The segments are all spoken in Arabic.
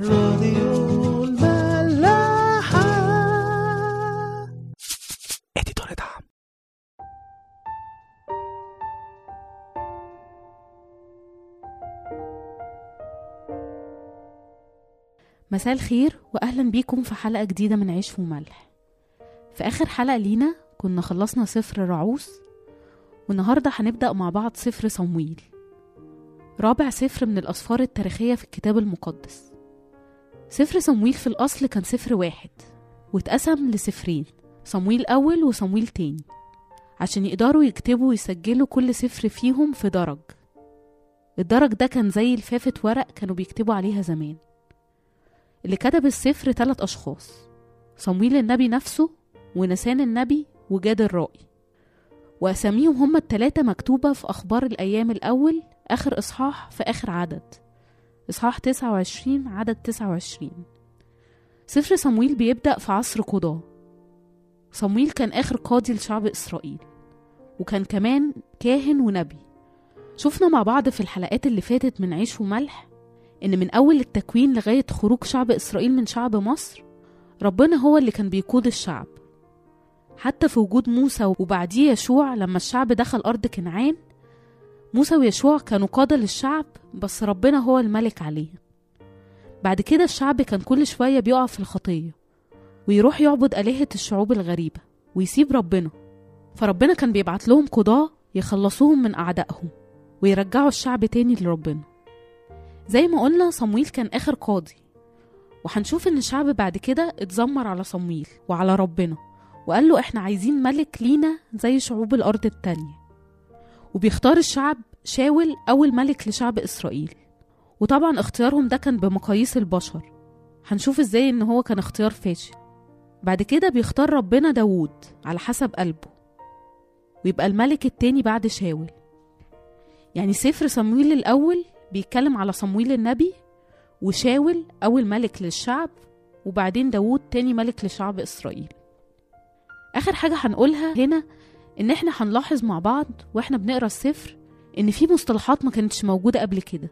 راديو الملاحة. اديتور دعم. مساء الخير واهلا بيكم في حلقة جديدة من عيش وملح في آخر حلقة لينا كنا خلصنا سفر رعوس والنهاردة هنبدأ مع بعض سفر صمويل. رابع سفر من الأسفار التاريخية في الكتاب المقدس. سفر صمويل في الأصل كان سفر واحد واتقسم لسفرين صمويل أول وصمويل تاني عشان يقدروا يكتبوا ويسجلوا كل سفر فيهم في درج. الدرج ده كان زي لفافة ورق كانوا بيكتبوا عليها زمان اللي كتب السفر ثلاث أشخاص صمويل النبي نفسه ونسان النبي وجاد الرائي وأساميهم هما التلاتة مكتوبة في أخبار الأيام الأول آخر إصحاح في آخر عدد. إصحاح 29 عدد 29 سفر صمويل بيبدأ في عصر قضاة صمويل كان آخر قاضي لشعب إسرائيل وكان كمان كاهن ونبي. شفنا مع بعض في الحلقات اللي فاتت من عيش وملح إن من أول التكوين لغاية خروج شعب إسرائيل من شعب مصر ربنا هو اللي كان بيقود الشعب. حتى في وجود موسى وبعديه يشوع لما الشعب دخل أرض كنعان موسى ويشوع كانوا قادة للشعب بس ربنا هو الملك عليه بعد كده الشعب كان كل شوية بيقع في الخطية ويروح يعبد آلهة الشعوب الغريبة ويسيب ربنا. فربنا كان بيبعت لهم قضاة يخلصوهم من أعدائهم ويرجعوا الشعب تاني لربنا. زي ما قلنا صمويل كان آخر قاضي. وهنشوف إن الشعب بعد كده اتذمر على صمويل وعلى ربنا وقال له إحنا عايزين ملك لينا زي شعوب الأرض التانية. وبيختار الشعب شاول أول ملك لشعب إسرائيل. وطبعا اختيارهم ده كان بمقاييس البشر. هنشوف إزاي إن هو كان اختيار فاشل. بعد كده بيختار ربنا داوود على حسب قلبه. ويبقى الملك التاني بعد شاول. يعني سفر صمويل الأول بيتكلم على صمويل النبي وشاول أول ملك للشعب وبعدين داوود تاني ملك لشعب إسرائيل. آخر حاجة هنقولها هنا إن إحنا هنلاحظ مع بعض وإحنا بنقرأ السفر إن في مصطلحات ما كانتش موجودة قبل كده.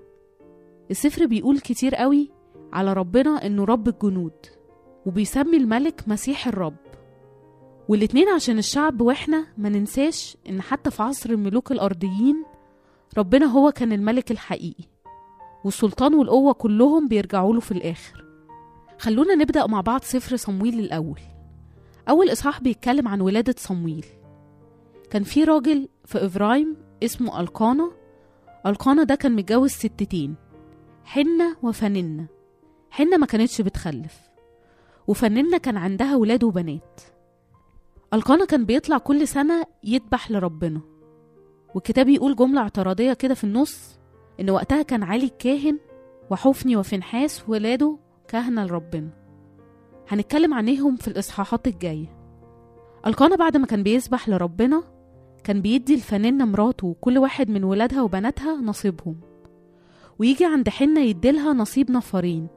السفر بيقول كتير قوي على ربنا إنه رب الجنود وبيسمي الملك مسيح الرب. والاتنين عشان الشعب وإحنا ما ننساش إن حتى في عصر الملوك الأرضيين ربنا هو كان الملك الحقيقي والسلطان والقوة كلهم بيرجعوا له في الآخر. خلونا نبدأ مع بعض سفر صمويل الأول. أول إصحاح بيتكلم عن ولادة صمويل. كان في راجل في إفرايم اسمه ألقانا. ألقانا ده كان متجوز ستتين حنة وفننة. حنة ما كانتش بتخلف وفننة كان عندها ولاد وبنات. ألقانا كان بيطلع كل سنة يذبح لربنا. والكتاب يقول جملة اعتراضية كده في النص إن وقتها كان علي الكاهن وحفني وفنحاس ولاده كهنة لربنا. هنتكلم عنهم في الإصحاحات الجاية. ألقانا بعد ما كان بيسبح لربنا كان بيدي الفنانة مراته وكل واحد من ولادها وبناتها نصيبهم. ويجي عند حنة يديلها نصيب نفرين.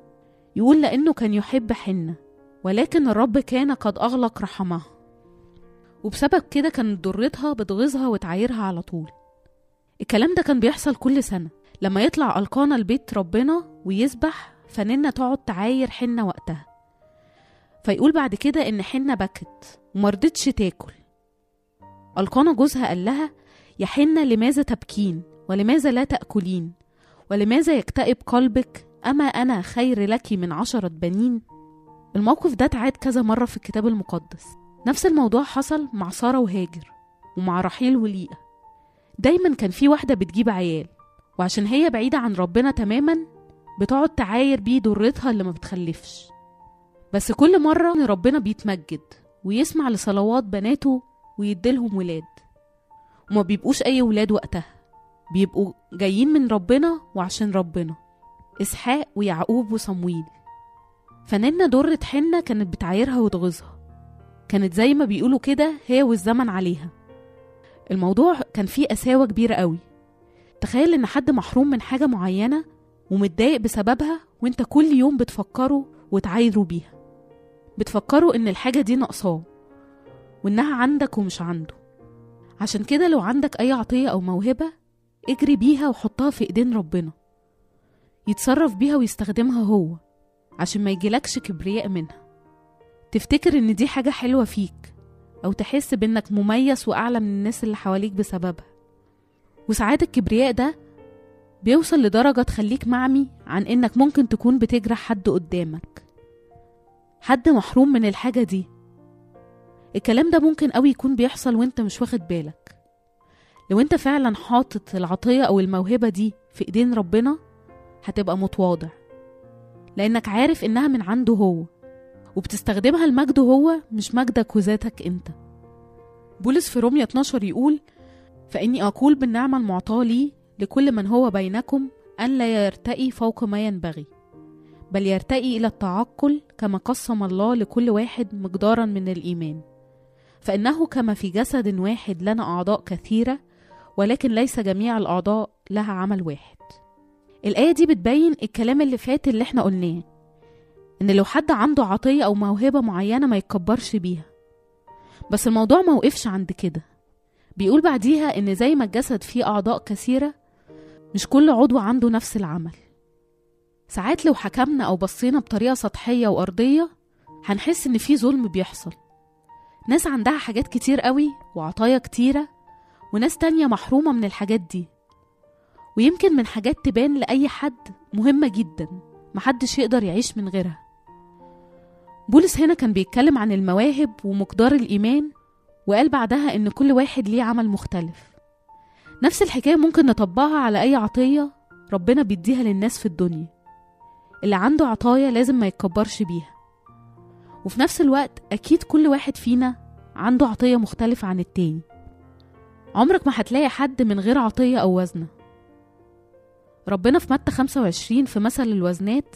يقول لأنه كان يحب حنة ولكن الرب كان قد أغلق رحمها. وبسبب كده كانت ضرتها بتغيظها وتعايرها على طول. الكلام ده كان بيحصل كل سنة. لما يطلع ألقانا لبيت ربنا ويسبح فننة تقعد تعاير حنة وقتها. فيقول بعد كده إن حنة بكت ومرضتش تاكل. ألقانا جوزها قال لها يا حنة لماذا تبكين؟ ولماذا لا تأكلين؟ ولماذا يكتئب قلبك؟ أما أنا خير لك من عشرة بنين؟ الموقف ده اتعاد كذا مرة في الكتاب المقدس. نفس الموضوع حصل مع سارة وهاجر ومع رحيل وليئة. دايما كان في واحدة بتجيب عيال وعشان هي بعيدة عن ربنا تماما بتقعد تعاير بيه ضرتها اللي ما بتخلفش. بس كل مرة ربنا بيتمجد ويسمع لصلوات بناته ويديلهم ولاد. وما بيبقوش أي ولاد وقتها. بيبقوا جايين من ربنا وعشان ربنا. إسحاق ويعقوب وصمويل. فنانة درة حنة كانت بتعايرها وتغيظها. كانت زي ما بيقولوا كده هي والزمن عليها. الموضوع كان فيه قساوة كبيرة قوي. تخيل إن حد محروم من حاجة معينة ومتضايق بسببها وإنت كل يوم بتفكره وتعايره بيها. بتفكروا إن الحاجة دي ناقصاه. وإنها عندك ومش عنده. عشان كده لو عندك أي عطية أو موهبة اجري بيها وحطها في إيدين ربنا. يتصرف بيها ويستخدمها هو عشان ما يجيلكش كبرياء منها. تفتكر إن دي حاجة حلوة فيك أو تحس بإنك مميز وأعلى من الناس اللي حواليك بسببها. وساعات الكبرياء ده بيوصل لدرجة تخليك معمي عن إنك ممكن تكون بتجرح حد قدامك. حد محروم من الحاجة دي. الكلام ده ممكن قوي يكون بيحصل وانت مش واخد بالك. لو انت فعلا حاطط العطية أو الموهبة دي في إيدين ربنا هتبقى متواضع. لأنك عارف إنها من عنده هو وبتستخدمها لمجده هو مش مجدك وذاتك أنت. بولس في رومية 12 يقول فإني أقول بالنعمة المعطاة لي لكل من هو بينكم أن لا يرتقي فوق ما ينبغي بل يرتقي إلى التعقل كما قسم الله لكل واحد مقدارا من الإيمان. فإنه كما في جسد واحد لنا أعضاء كثيرة ولكن ليس جميع الأعضاء لها عمل واحد. الآية دي بتبين الكلام اللي فات اللي إحنا قلناه إن لو حد عنده عطية أو موهبة معينة ما يتكبرش بيها. بس الموضوع ما وقفش عند كده. بيقول بعديها إن زي ما الجسد فيه أعضاء كثيرة مش كل عضو عنده نفس العمل. ساعات لو حكمنا أو بصينا بطريقة سطحية وأرضية هنحس إن في ظلم بيحصل. ناس عندها حاجات كتير قوي وعطايا كتيرة وناس تانية محرومة من الحاجات دي. ويمكن من حاجات تبان لأي حد مهمة جدا محدش يقدر يعيش من غيرها. بولس هنا كان بيتكلم عن المواهب ومقدار الإيمان وقال بعدها إن كل واحد ليه عمل مختلف. نفس الحكاية ممكن نطبقها على أي عطية ربنا بيديها للناس في الدنيا. اللي عنده عطايا لازم ما يتكبرش بيها. وفي نفس الوقت أكيد كل واحد فينا عنده عطية مختلفة عن التاني. عمرك ما هتلاقي حد من غير عطية أو وزنة ربنا في متى 25 في مثل الوزنات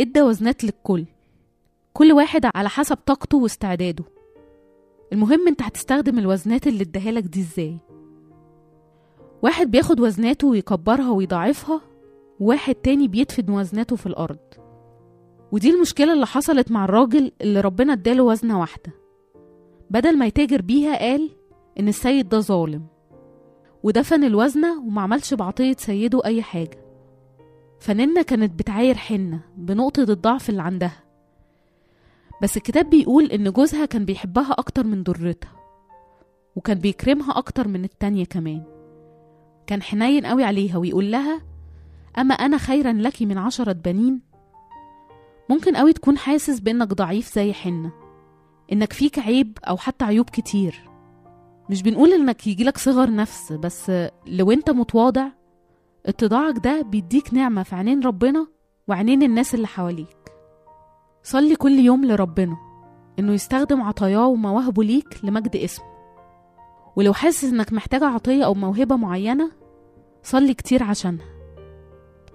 إدى وزنات للكل. كل واحد على حسب طاقته واستعداده. المهم أنت هتستخدم الوزنات اللي اداهالك دي إزاي. واحد بياخد وزناته ويكبرها ويضاعفها وواحد تاني بيدفن وزناته في الأرض. ودي المشكلة اللي حصلت مع الراجل اللي ربنا اداله وزنة واحدة. بدل ما يتاجر بيها قال إن السيد ده ظالم. ودفن الوزنة ومعملش بعطية سيده أي حاجة. فننة كانت بتعاير حنة بنقطة الضعف اللي عندها. بس الكتاب بيقول إن جوزها كان بيحبها أكتر من ضرتها وكان بيكرمها أكتر من التانية كمان. كان حنين قوي عليها ويقول لها أما أنا خيرا لك من عشرة بنين ممكن قوي تكون حاسس بإنك ضعيف زي حنة إنك فيك عيب أو حتى عيوب كتير. مش بنقول إنك يجيلك صغر نفس بس لو أنت متواضع اتضاعك ده بيديك نعمة في عينين ربنا وعينين الناس اللي حواليك. صلي كل يوم لربنا إنه يستخدم عطاياه ومواهبه ليك لمجد اسمه. ولو حاسس إنك محتاج عطية أو موهبة معينة صلي كتير عشانها.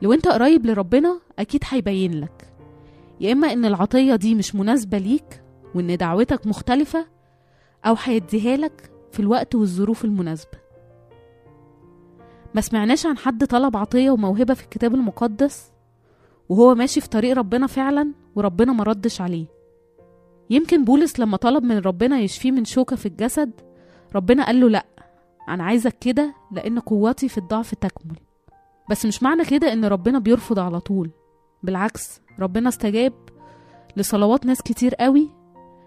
لو أنت قريب لربنا أكيد هيبين لك. يا إما إن العطية دي مش مناسبة ليك وإن دعوتك مختلفة أو هيديها لك في الوقت والظروف المناسبة. ما سمعناش عن حد طلب عطية وموهبة في الكتاب المقدس وهو ماشي في طريق ربنا فعلا وربنا مردش عليه. يمكن بولس لما طلب من ربنا يشفيه من شوكة في الجسد ربنا قال له لأ أنا عايزك كده لأن قوتي في الضعف تكمل. بس مش معنى كده إن ربنا بيرفض على طول. بالعكس ربنا استجاب لصلوات ناس كتير قوي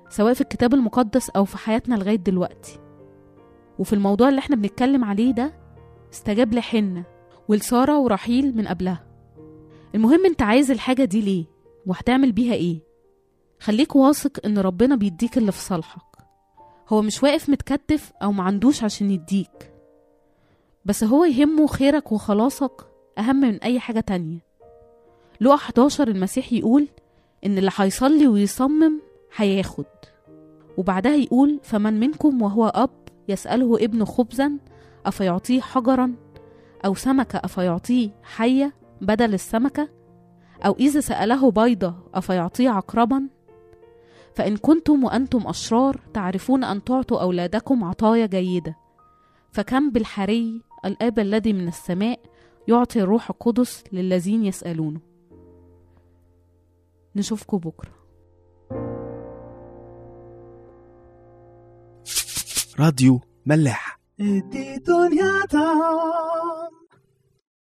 سواء في الكتاب المقدس أو في حياتنا لغاية دلوقتي. وفي الموضوع اللي إحنا بنتكلم عليه ده استجاب لحنة ولسارة ورحيل من قبلها. المهم انت عايز الحاجة دي ليه؟ وهتعمل بيها إيه؟ خليك واثق ان ربنا بيديك اللي في صالحك. هو مش واقف متكتف أو معندوش عشان يديك. بس هو يهمه خيرك وخلاصك أهم من أي حاجة تانية. لقى 11 المسيح يقول إن اللي هيصلي ويصمم هياخد. وبعدها يقول فمن منكم وهو أب يسأله ابنه خبزا أفيعطيه حجرا؟ أو سمكة أفيعطيه حية بدل السمكة؟ أو إذا سأله بيضة أفيعطيه عقربا؟ فإن كنتم وأنتم أشرار تعرفون أن تعطوا أولادكم عطايا جيدة. فكم بالحري الآب الذي من السماء يعطي الروح القدس للذين يسألونه. نشوفكم بكرة. راديو ملاح. دي دنيا تا